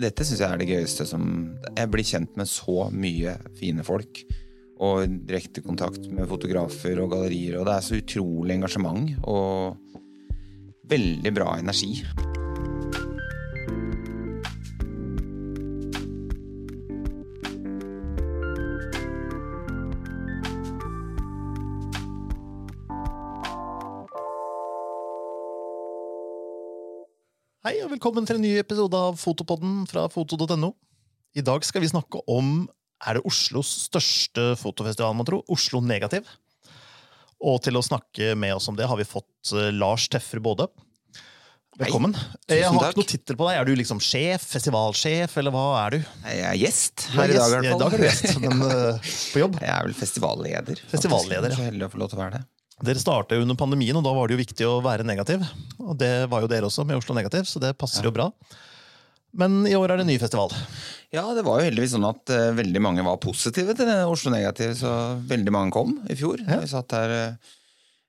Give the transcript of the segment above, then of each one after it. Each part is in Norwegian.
Dette syns jeg er det gøyeste som Jeg blir kjent med så mye fine folk. Og direkte kontakt med fotografer og gallerier. Og det er så utrolig engasjement og veldig bra energi. Velkommen til en ny episode av Fotopodden fra foto.no. I dag skal vi snakke om er det Oslos største fotofestival, man tror, Oslo Negativ. Og til å snakke med oss om det har vi fått eh, Lars Teffer Både. Velkommen. Tusen jeg har takk. ikke noe tittel på deg. Er du liksom sjef? Festivalsjef, eller hva er du? Jeg er gjest her i dag, i hvert fall. er du gjest, men eh, på jobb. Jeg er vel festivalleder. Festivalleder, ja. Så heldig å få lov til å være det. Dere startet under pandemien, og da var det jo viktig å være negativ. Og det var jo dere også, med Oslo Negativ, så det passer jo bra. Men i år er det en ny festival. Ja, det var jo heldigvis sånn at uh, veldig mange var positive til Oslo Negativ, så veldig mange kom i fjor. Vi satt her... Uh,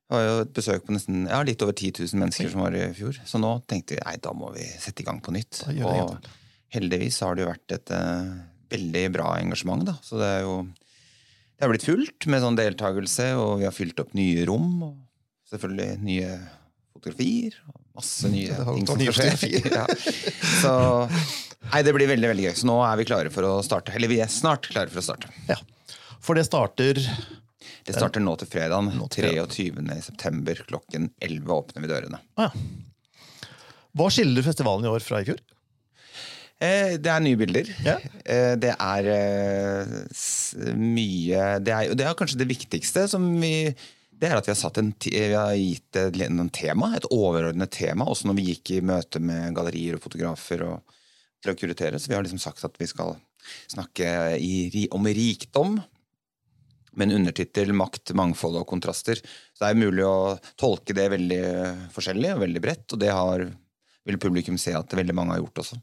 Det var jo et besøk på nesten ja, litt over 10 000 mennesker som var i fjor. Så nå tenkte vi nei, da må vi sette i gang på nytt. Og heldigvis har det jo vært et uh, veldig bra engasjement, da. Så det er jo Det har blitt fullt med sånn deltakelse, og vi har fylt opp nye rom. Og selvfølgelig nye fotografier. Og masse nye ting som skjer. ja. Så Nei, det blir veldig veldig gøy. Så nå er vi klare for å starte. Eller vi er snart klare for å starte. Ja. For det starter Det starter nå til fredag. Nå til fredag. 23. september klokken 11 åpner vi dørene. ah, ja. Hva skiller festivalen i år fra i fjor? Eh, det er nye bilder. Ja. Eh, det er eh, mye det er, det er kanskje det viktigste som vi det er at vi har, satt en, vi har gitt et, en tema, et overordnet tema, også når vi gikk i møte med gallerier og fotografer og, til å kuratere. Så vi har liksom sagt at vi skal snakke i, om rikdom, med en undertittel 'Makt, mangfold og kontraster'. Så det er mulig å tolke det veldig forskjellig og veldig bredt, og det har, vil publikum se at veldig mange har gjort også.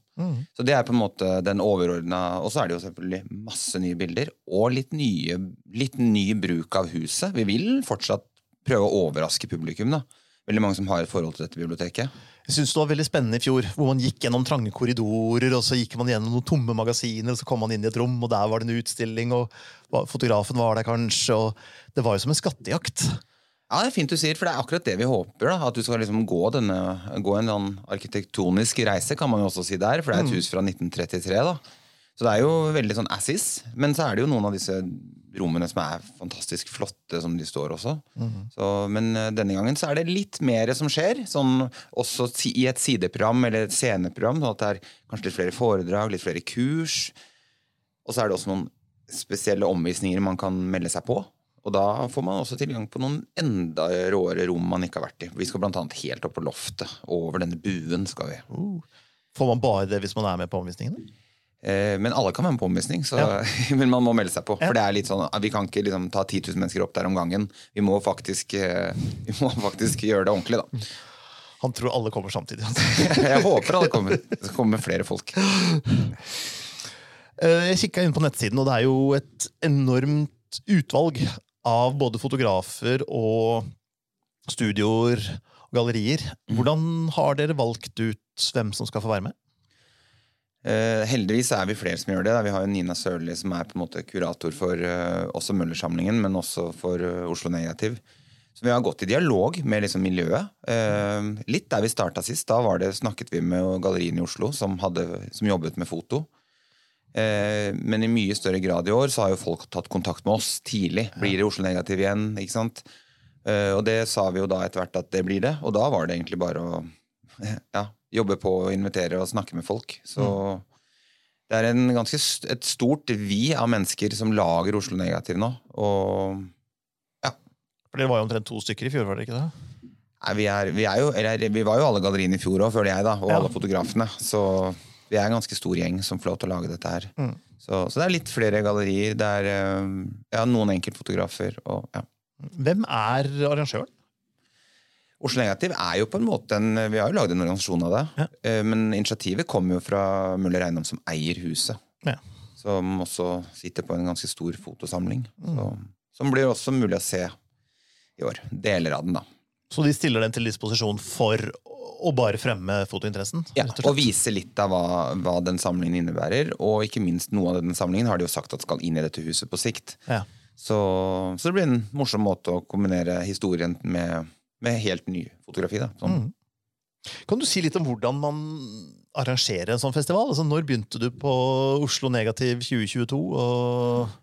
Så det er på en måte den overordna Og så er det jo selvfølgelig masse nye bilder, og litt, nye, litt ny bruk av huset. Vi vil fortsatt prøve å overraske publikum. da. Veldig mange som har et forhold til dette biblioteket. Jeg synes det var veldig spennende i fjor, hvor man gikk gjennom trange korridorer, og så gikk man gjennom noen tomme magasiner, og så kom man inn i et rom, og der var det en utstilling, og fotografen var der kanskje, og det var jo som en skattejakt. Ja, det er fint du sier, for det er akkurat det vi håper. da, At du skal liksom gå, denne, gå en sånn arkitektonisk reise, kan man jo også si der. For det er et hus fra 1933. da. Så det er jo veldig sånn assis. Men så er det jo noen av disse rommene som er fantastisk flotte, som de står også. Så, men eh, denne gangen så er det litt mer som skjer. Sånn også i et sideprogram eller et sceneprogram. Sånn at det er kanskje litt flere foredrag, litt flere kurs. Og så er det også noen spesielle omvisninger man kan melde seg på. Og da får man også tilgang på noen enda råere rom man ikke har vært i. Vi skal annet helt opp på loftet. Over denne buen skal vi. Får man bare det hvis man er med på omvisningene? Eh, men alle kan være med på omvisning, så, men man må melde seg på. Ja. For det er litt sånn, Vi kan ikke liksom, ta 10 000 mennesker opp der om gangen. Vi må faktisk, eh, vi må faktisk gjøre det ordentlig, da. Han tror alle kommer samtidig. Jeg håper alle kommer. Det kommer flere folk. Eh, Jeg kikka inn på nettsiden, og det er jo et enormt utvalg av både fotografer og studioer og gallerier. Hvordan har dere valgt ut hvem som skal få være med? Uh, heldigvis er vi flere som gjør det. da. Vi har jo Nina Sørli som er på en måte kurator for uh, også Møllersamlingen, men også for uh, Oslo Negativ. Så vi har gått i dialog med liksom miljøet. Litt der vi starta sist. Da var det, snakket vi med galleriene i Oslo som, hadde, som jobbet med foto. Eh, men i mye større grad i år så har jo folk tatt kontakt med oss tidlig. Blir det Oslo Negativ igjen? ikke sant? Eh, og det sa vi jo da etter hvert at det blir det. Og da var det egentlig bare å ja, jobbe på å invitere og snakke med folk. Så det er en ganske et stort vi av mennesker som lager Oslo Negativ nå. Og ja. For Dere var jo omtrent to stykker i fjor, var dere ikke det? nei, vi, er, vi, er jo, eller, vi var jo alle galleriene i fjor òg, føler jeg, da. Og Ja. alle fotografene. Så vi er en ganske stor gjeng som får lov til å lage dette her. Mm. Så, så det er litt flere gallerier. Det er eh, ja, noen enkeltfotografer. og ja. Hvem er arrangøren? Oslo Negativ er jo på en måte en Vi har jo lagd en organisasjon av det. Ja. eh, Men initiativet kommer jo fra Møller Eiendom, som eier huset. Ja. Som også sitter på en ganske stor fotosamling. Mm. Så, som blir også mulig å se i år. Deler av den, da. Så de stiller den til disposisjon for og bare fremme fotointeressen? Ja, og, og, vise litt av hva, hva, den samlingen innebærer. Og ikke minst noe av den samlingen har de jo sagt at skal inn i dette huset på sikt. Ja. Så, så, det blir en morsom måte å kombinere historien med, med helt ny fotografi. Da, sånn. mm. Kan du si litt om hvordan man arrangerer en sånn festival? Altså, når begynte du på Oslo Negativ 2022? og...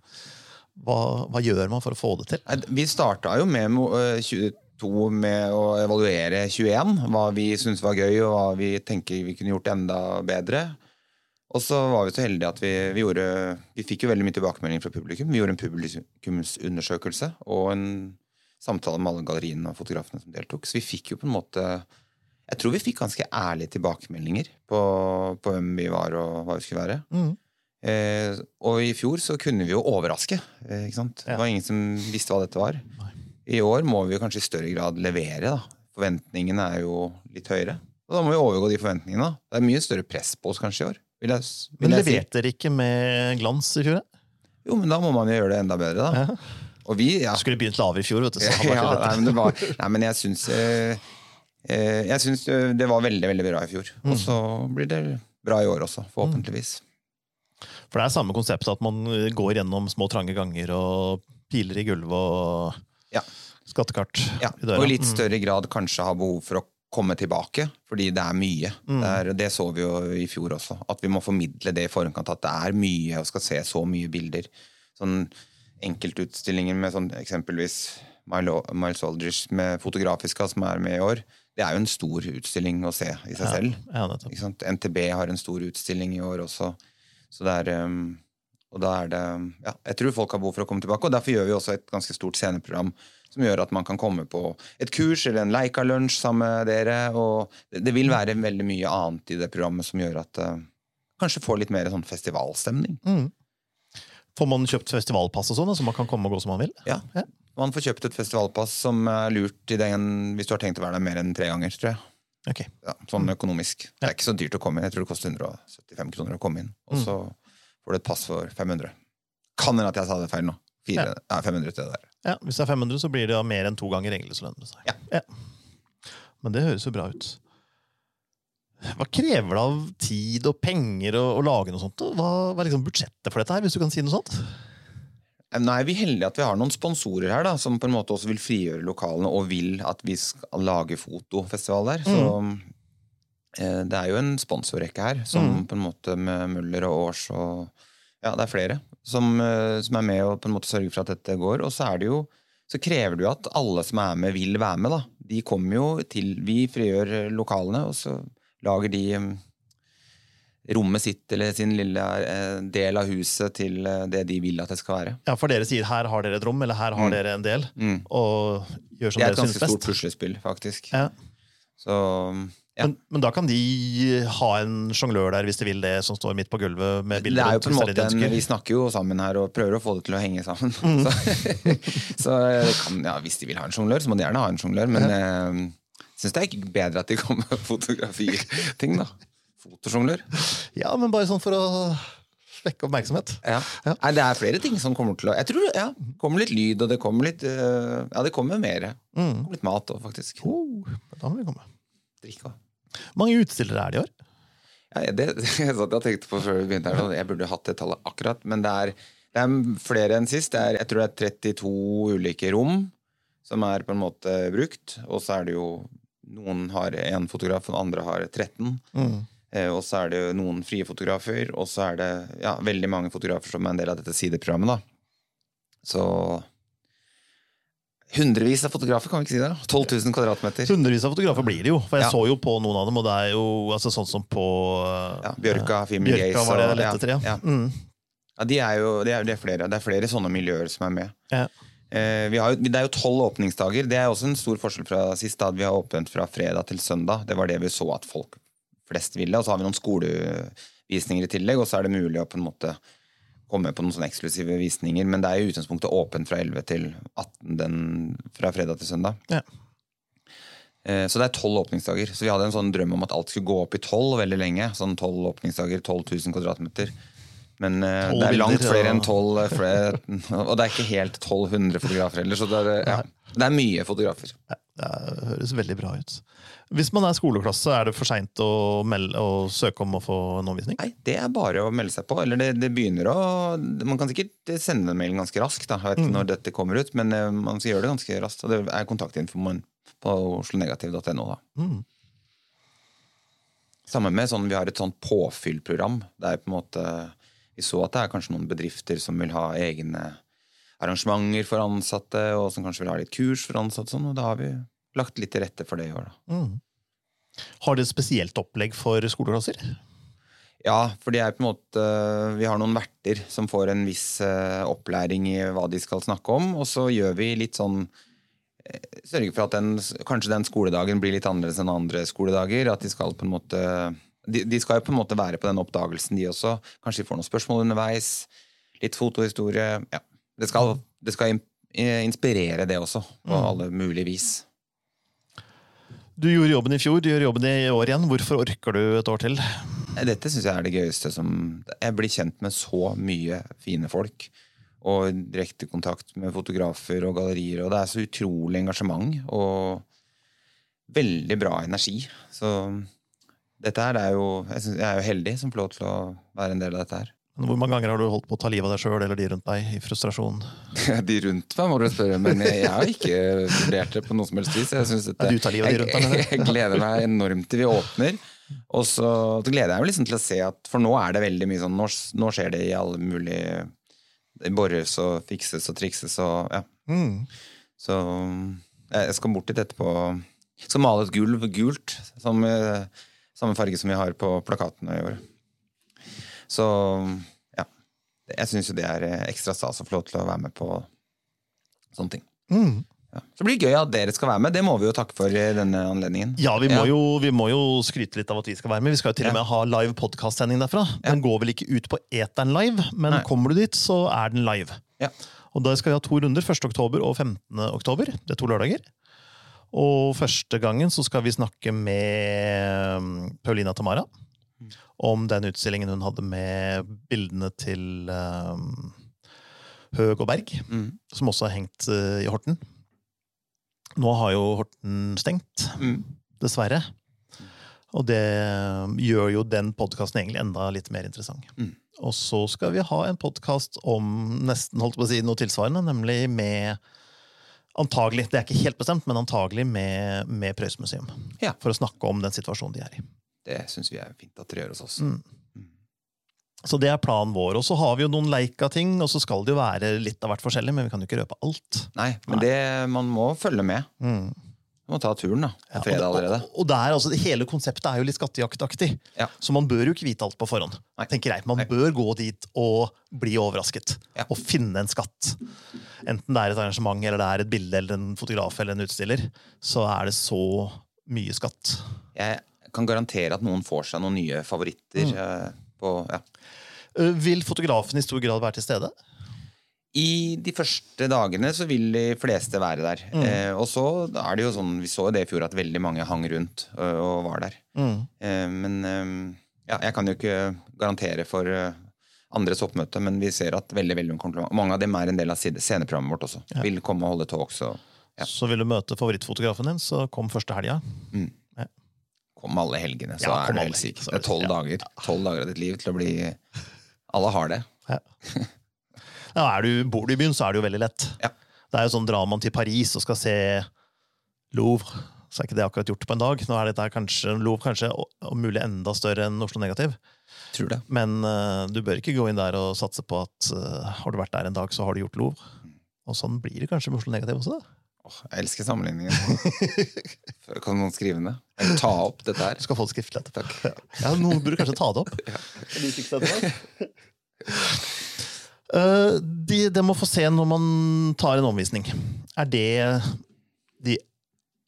Hva, hva, gjør man for å få det til? Vi starta jo med eh, to med å evaluere 21. Hva vi syntes var gøy, og hva vi tenker vi kunne gjort enda bedre. Og så var vi så heldige at vi, vi, gjorde, vi fikk jo veldig mye tilbakemelding fra publikum. Vi gjorde en publikumsundersøkelse og en samtale med alle galleriene og fotografene som deltok. Så vi fikk jo på en måte Jeg tror vi fikk ganske ærlige tilbakemeldinger på, på hvem vi var og hva vi skulle være. Mm. Eh, og i fjor så kunne vi jo overraske. Eh, ikke sant? Ja. Det var ingen som visste hva dette var. Nei. I år må vi kanskje i større grad levere. da. Forventningene er jo litt høyere. Og da må vi overgå de forventningene. da. Det er mye større press på oss kanskje i år. Vil jeg, vil Men leverte dere ikke med glans i fjor? Jo, men da må man jo gjøre det enda bedre, da. Ja. Og vi, ja. Du skulle begynt lavere i fjor. vet du. Så ja, nei, men det var, nei, men jeg syns eh, eh, Jeg syns eh, det var veldig, veldig bra i fjor. Mm. Og så blir det bra i år også, forhåpentligvis. For det er samme konsept at man går gjennom små, trange ganger og piler i gulvet og Ja. skattekart Ja, og i litt Mm. større grad kanskje ha behov for å komme tilbake, fordi det er mye. Mm. Det, er, det så vi jo i fjor også, at vi må formidle det i forkant, at det er mye, og skal se så mye bilder. Sånn enkeltutstillinger med sånn eksempelvis Miles Aldrich med Fotografiska som er med i år, det er jo en stor utstilling å se i seg Ja. selv. NTB har en stor utstilling i år også. Så det er, um, og da er det ja, Jeg tror folk har behov for å komme tilbake, og derfor gjør vi også et ganske stort sceneprogram som gjør at man kan komme på et kurs eller en Leika-lunsj sammen med dere. og Det, vil være veldig mye annet i det programmet som gjør at uh, kanskje får litt mer sånn festivalstemning. Mm. Får man kjøpt festivalpass og sånn, så man kan komme og gå som man vil? Ja. Ja. Man får kjøpt et festivalpass som er lurt i den, hvis du har tenkt å være der mer enn tre ganger. tror jeg. Okay. Ja, sånn økonomisk. Det er ikke så dyrt å komme inn. Jeg tror det koster 175 kroner å komme inn. Og så får du et pass for 500. Kan hende at jeg sa det feil nå. Fire, ja. 500 til det der. Ja, Hvis det er 500, så blir det da mer enn to ganger det seg. Ja. Men det høres jo bra ut. Hva krever det av tid og penger å, å lage noe sånt? Hva, hva er liksom budsjettet for dette her, hvis du kan si noe sånt? Nå er vi heldige at vi har noen sponsorer her da, som på en måte også vil frigjøre lokalene og vil at vi skal lage fotofestival der. Så eh, det er jo en sponsorrekke her, som Mm. på en måte med Møller og Års og Ja, det er flere som, eh, som er med og på en måte sørger for at dette går. Og så er det jo så krever det jo at alle som er med, vil være med. da. De kommer jo til Vi frigjør eh, lokalene, og så lager de eh, rommet sitt eller sin lille eh, del av huset til eh, det de vil at det skal være. Ja, For dere sier her har dere et rom, eller her har Mm. dere en del, Mm. og gjør som dere synes best. Det er et ganske stort puslespill, faktisk. Ja. Så ja. Men, men da kan de ha en sjonglør der hvis de vil det, som står midt på gulvet med Det er jo på en måte det det en. Vi snakker jo sammen her og prøver å få det til å henge sammen. Mm. Så, så kan, ja, hvis de vil ha en sjonglør, så må de gjerne ha en sjonglør. Men jeg syns det er ikke bedre at de kommer med fotografiting, da. Fotosjonglør. Ja, men bare sånn for å vekke oppmerksomhet. Ja. Ja. Nei, det er flere ting som kommer til å Jeg tror ja, det kommer litt lyd, og det kommer litt øh, Ja, det kommer mer. Det Mm. kommer litt mat òg, faktisk. Oh, da må vi komme. Drikke òg. Hvor mange utstillere er det i år? Ja, det, jeg satt og tenkte på før vi begynte her, jeg burde hatt det tallet akkurat, men det er, det er flere enn sist. Det er, jeg tror det er 32 ulike rom som er på en måte brukt, og så er det jo noen har én fotograf, og andre har 13. Mm. Eh, og så er det noen frie fotografer, og så er det ja, veldig mange fotografer som er en del av dette sideprogrammet. da. Så hundrevis av fotografer, kan vi ikke si det? 12 000 kvadratmeter. Hundrevis av fotografer blir det jo, for jeg Ja. så jo på noen av dem, og det er jo altså, sånn som på Ja, Bjørka, Female Bjørka Gaze var det jeg lette etter, ja. ja. Mm. Ja, de er jo, det, er, det, er flere, det er flere sånne miljøer som er med. Ja. Eh, vi har, jo- det er jo tolv åpningsdager. Det er også en stor forskjell fra sist. da Vi har åpent fra fredag til søndag. Det var det vi så at folk flest ville. Og så har vi noen skolevisninger i tillegg, og så er det mulig å på en måte komme på noen sånne eksklusive visninger. Men det er i utgangspunktet åpent fra 11 til 18 den, fra fredag til søndag. Ja. Eh, Så det er tolv åpningsdager. Så vi hadde en sånn drøm om at alt skulle gå opp i tolv veldig lenge. Sånn tolv åpningsdager, 12 000 kvadratmeter. Men uh, det er langt flere enn tolv. flere- Og det er ikke helt 1200 fotografer heller, så det er, ja, det er mye fotografer. Det høres veldig bra ut. Hvis man er skoleklasse, er det for seint å, å søke om å få en omvisning? Nei, det er bare å melde seg på. Eller det, det begynner å Man kan sikkert sende en mail ganske raskt. Da. Jeg vet ikke når dette kommer ut, men eh, man skal gjøre det ganske raskt. Og det er kontaktinformasjon på oslonegativ.no. da. Mm. Samme med sånn, Vi har et sånt påfyllprogram. Det er på en måte, Vi så at det er kanskje noen bedrifter som vil ha egne arrangementer for ansatte, og som kanskje vil ha litt kurs for ansatte. Sånn, og da har vi lagt litt til rette for det i år. da. Mm. Har dere spesielt opplegg for skoleklasser? Ja, for det er på en måte Vi har noen verter som får en viss eh, opplæring i hva de skal snakke om, og så gjør vi litt sånn eh, Sørger for at den, kanskje den skoledagen blir litt annerledes enn andre skoledager. At de skal på en måte de, de skal jo på en måte være på den oppdagelsen, de også. Kanskje de får noen spørsmål underveis. Litt fotohistorie. Ja. Det skal, det skal eh, inspirere det også, på alle mulige vis. Du gjorde jobben i fjor, du gjør jobben i år igjen. Hvorfor orker du et år til? Dette syns jeg er det gøyeste som Jeg blir kjent med så mye fine folk. Og direkte kontakt med fotografer og gallerier. Og det er så utrolig engasjement og veldig bra energi. Så dette her er jo Jeg, synes, jeg er jo heldig som får lov til å være en del av dette her. Hvor mange ganger har du holdt på å ta livet av deg sjøl eller de rundt deg i frustrasjon? De rundt meg må du spørre, men jeg, jeg har ikke vurdert det på noe som helst vis. Jeg, dette, Ja, de deg, jeg, jeg gleder meg enormt til vi åpner. Og så, gleder jeg meg liksom til å se at For nå er det veldig mye sånn Nå, nå skjer det i alle mulige Det bores og fikses og trikses og ja. Mm. Så jeg, jeg skal bort dit etterpå. Jeg skal male et gulv gult. Som, eh, samme farge som vi har på plakatene i år. Så ja. Jeg syns jo det er eh, ekstra stas å få lov til å være med på sånne ting. Mm. Ja. Så det blir gøy at dere skal være med. Det må vi jo takke for i denne anledningen. Ja, vi må, Ja. Jo, vi må jo skryte litt av at vi skal være med. Vi skal jo til og Ja. med ha live podkast-sending derfra. Den går vel ikke ut på eteren live, men Nei. kommer du dit, så er den live. Ja. Og da skal vi ha to runder. 1. oktober og 15. oktober. Det er to lørdager. Og første gangen så skal vi snakke med um, Paulina Tamara om den utstillingen hun hadde med bildene til um, Høg og Berg, Mm. som også har hengt uh, i Horten. Nå har jo Horten stengt Mm. dessverre. Og det gjør jo den podkasten egentlig enda litt mer interessant. Mm. Og så skal vi ha en podkast om nesten holdt på å si noe tilsvarende, nemlig med Antagelig, det er ikke helt bestemt, men antagelig med, med Prøysmuseum. Ja. For å snakke om den situasjonen de er i. Det syns vi er fint at dere gjør hos oss. Mm. Så det er planen vår. Og så har vi jo noen leika-ting, og så skal det jo være litt av hvert forskjellig, men vi kan jo ikke røpe alt. Nei, men det, man må følge med. Mm. Man må ta turen, da. Ja, fredag allerede. og, og der, altså, Hele konseptet er jo litt skattejaktaktig. Ja. Så man bør jo ikke vite alt på forhånd. Nei. tenker jeg. Man Nei. bør gå dit og bli overrasket. Ja. Og finne en skatt. Enten det er et arrangement, eller det er et bilde, eller en fotograf eller en utstiller. Så er det så mye skatt. Jeg kan garantere at noen får seg noen nye favoritter. Mm. eh, På, ja. Øh, Vil fotografen i stor grad være til stede? I de første dagene så vil de fleste være der. Mm. Eh, og så er det jo sånn, Vi så det i fjor at veldig mange hang rundt ø, og var der. Mm. Eh, men eh, ja, jeg kan jo ikke garantere for eh, andres oppmøte, men vi ser at veldig, veldig mange av dem er en del av sceneprogrammet vårt også. Ja. Vil komme og holde talks. Og Ja. Så vil du møte favorittfotografen din, så kom første helga. Kom alle helgene, så Ja, er du helt syk. Det er tolv dager. Tolv dager av ditt liv til å bli Alle har det. Ja. Ja, er du, bor du i byen, så er det jo veldig lett. Ja. Det er jo sånn Drar man til Paris og skal se Louvre, så er ikke det akkurat gjort på en dag. Nå er dette kanskje, Louvre kanskje om mulig enda større enn Oslo Negativ. Tror det. Men uh, du bør ikke gå inn der og satse på at uh, har du vært der en dag, så har du gjort Louvre. Og sånn blir det kanskje med Oslo Negativ også. da. Åh, jeg elsker sammenligningen. kan noen skrive ned? Eller ta opp dette her? Skal få det skriftlig etterpå. Ja, Noen burde kanskje ta det opp. Det viktigste etterpå. Eh, de, det må få se når man tar en omvisning. Er det de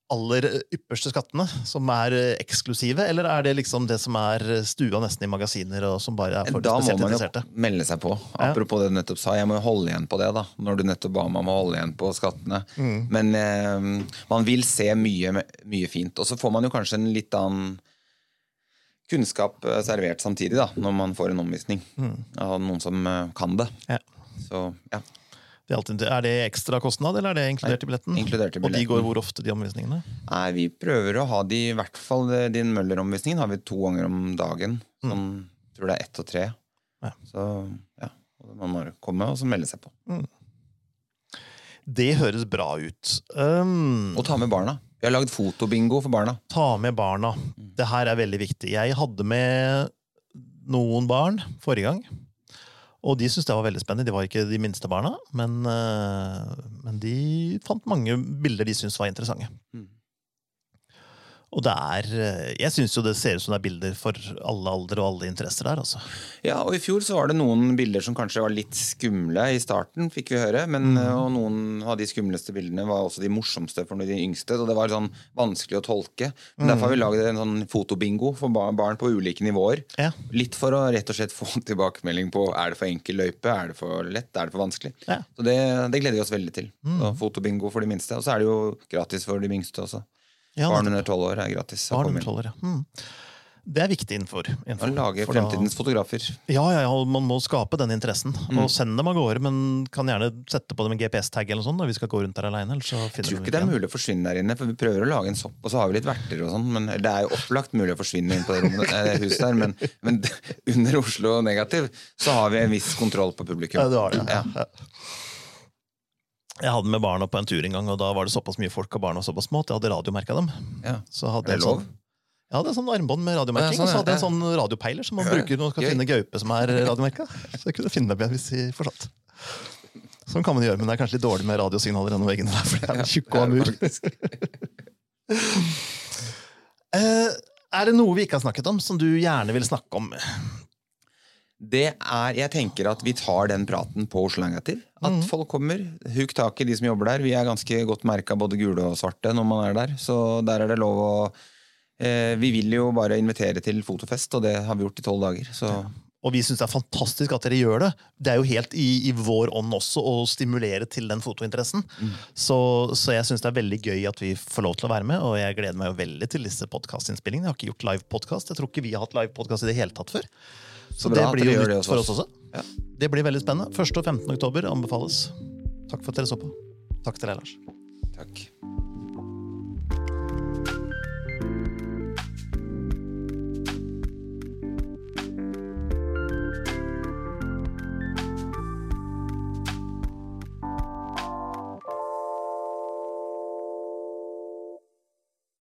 aller ypperste skattene som er eh, eksklusive, eller er det liksom det som er stua nesten i magasiner, og som bare er for Da må man jo melde seg på. Apropos det du nettopp sa, jeg må jo holde igjen på det. da Når du nettopp ba meg om å holde igjen på skattene. Mm. Men eh, man vil se mye, mye fint. Og så får man jo kanskje en litt annen kunnskap eh, servert samtidig, da når man får en omvisning Mm. av noen som eh, kan det. Ja. Så ja. Det er, alltid, er det ekstra kostnad, eller er det inkludert i billetten? Inkludert i Og de går hvor ofte, de omvisningene? Nei, vi prøver å ha de, i hvert fall eh, din Møller-omvisningen har vi to ganger om dagen. Sånn, tror det er ett og tre. Ja. Så ja, man må komme og så melde seg på. Det høres bra ut. Um, Og ta med barna. Vi har lagd fotobingo for barna. ta med barna. Det her er veldig viktig. Jeg hadde med noen barn forrige gang. Og de syntes det var veldig spennende. De var ikke de minste barna, men, eh, men de fant mange bilder de syntes var interessante. Mm. Og det er eh, Jeg syns jo det ser ut som det er bilder for alle aldre og alle interesser der, altså. Ja, og I fjor så var det noen bilder som kanskje var litt skumle i starten, fikk vi høre. Men, mm. Og noen av de skumleste bildene var også de morsomste for de yngste. Så det var sånn vanskelig å tolke. Men Derfor har vi laget en sånn fotobingo for barn på ulike nivåer. Ja. Litt for å rett og slett få tilbakemelding på er det for enkel løype, er det for lett, er det for vanskelig. Ja. Så det, det gleder vi oss veldig til. Så fotobingo for de minste. Og så er det jo gratis for de yngste også. Ja, Barn under tolv år er gratis. Barn under inn. tolv år, ja. Mm. Det er viktig innenfor. Innenfor lage fremtidens da- fotografer. Ja, ja, ja, man må skape den interessen. Mm. Og send dem av gårde, men kan gjerne sette på dem en GPS-tag eller sånn når vi skal gå rundt der så Jeg tror ikke det er mulig å forsvinne der inne, for vi prøver å lage en sopp, og så har vi litt verter og sånn, men det er jo opplagt mulig å forsvinne inn på det rommet, eh, huset der, men, men under Oslo Negativ så har vi en viss kontroll på publikum. Ja, det har det. Ja. Ja. Jeg hadde med barna på en tur en gang, og da var det såpass mye folk og barna var såpass små at jeg hadde radiomerka dem. Ja. Så hadde Er det jeg lov? Sånn, jeg hadde sånn armbånd med radiomerking, Ja, sånn, og så hadde jeg en sånn radiopeiler som man bruker når man skal Gøy. finne gaupe som er radiomerka. Så jeg kunne finne dem igjen hvis de fortsatt. Sånn kan man gjøre, men det er kanskje litt dårlig med radiosignaler gjennom veggene der, for det er tjukke og mur. Eh, er det noe vi ikke har snakket om, som du gjerne vil snakke om? Det er, jeg tenker at vi tar den praten på Oslo Negativ. At mm. folk kommer. Huk tak i de som jobber der. Vi er ganske godt merka både gule og svarte når man er der. Så der er det lov å eh, Vi vil jo bare invitere til fotofest, og det har vi gjort i tolv dager. Så Og vi syns det er fantastisk at dere gjør det. Det er jo helt i, i vår ånd også å stimulere til den fotointeressen. Så, så jeg syns det er veldig gøy at vi får lov til å være med, og jeg gleder meg jo veldig til disse podkastinnspillingene. Jeg har ikke gjort live podkast. Jeg tror ikke vi har hatt live podkast i det hele tatt før. Så, bra det blir jo nytt for oss. også. Ja. Det blir veldig spennende. 1. og 15. oktober anbefales. Takk for at dere så på. Takk til deg, Lars. takk.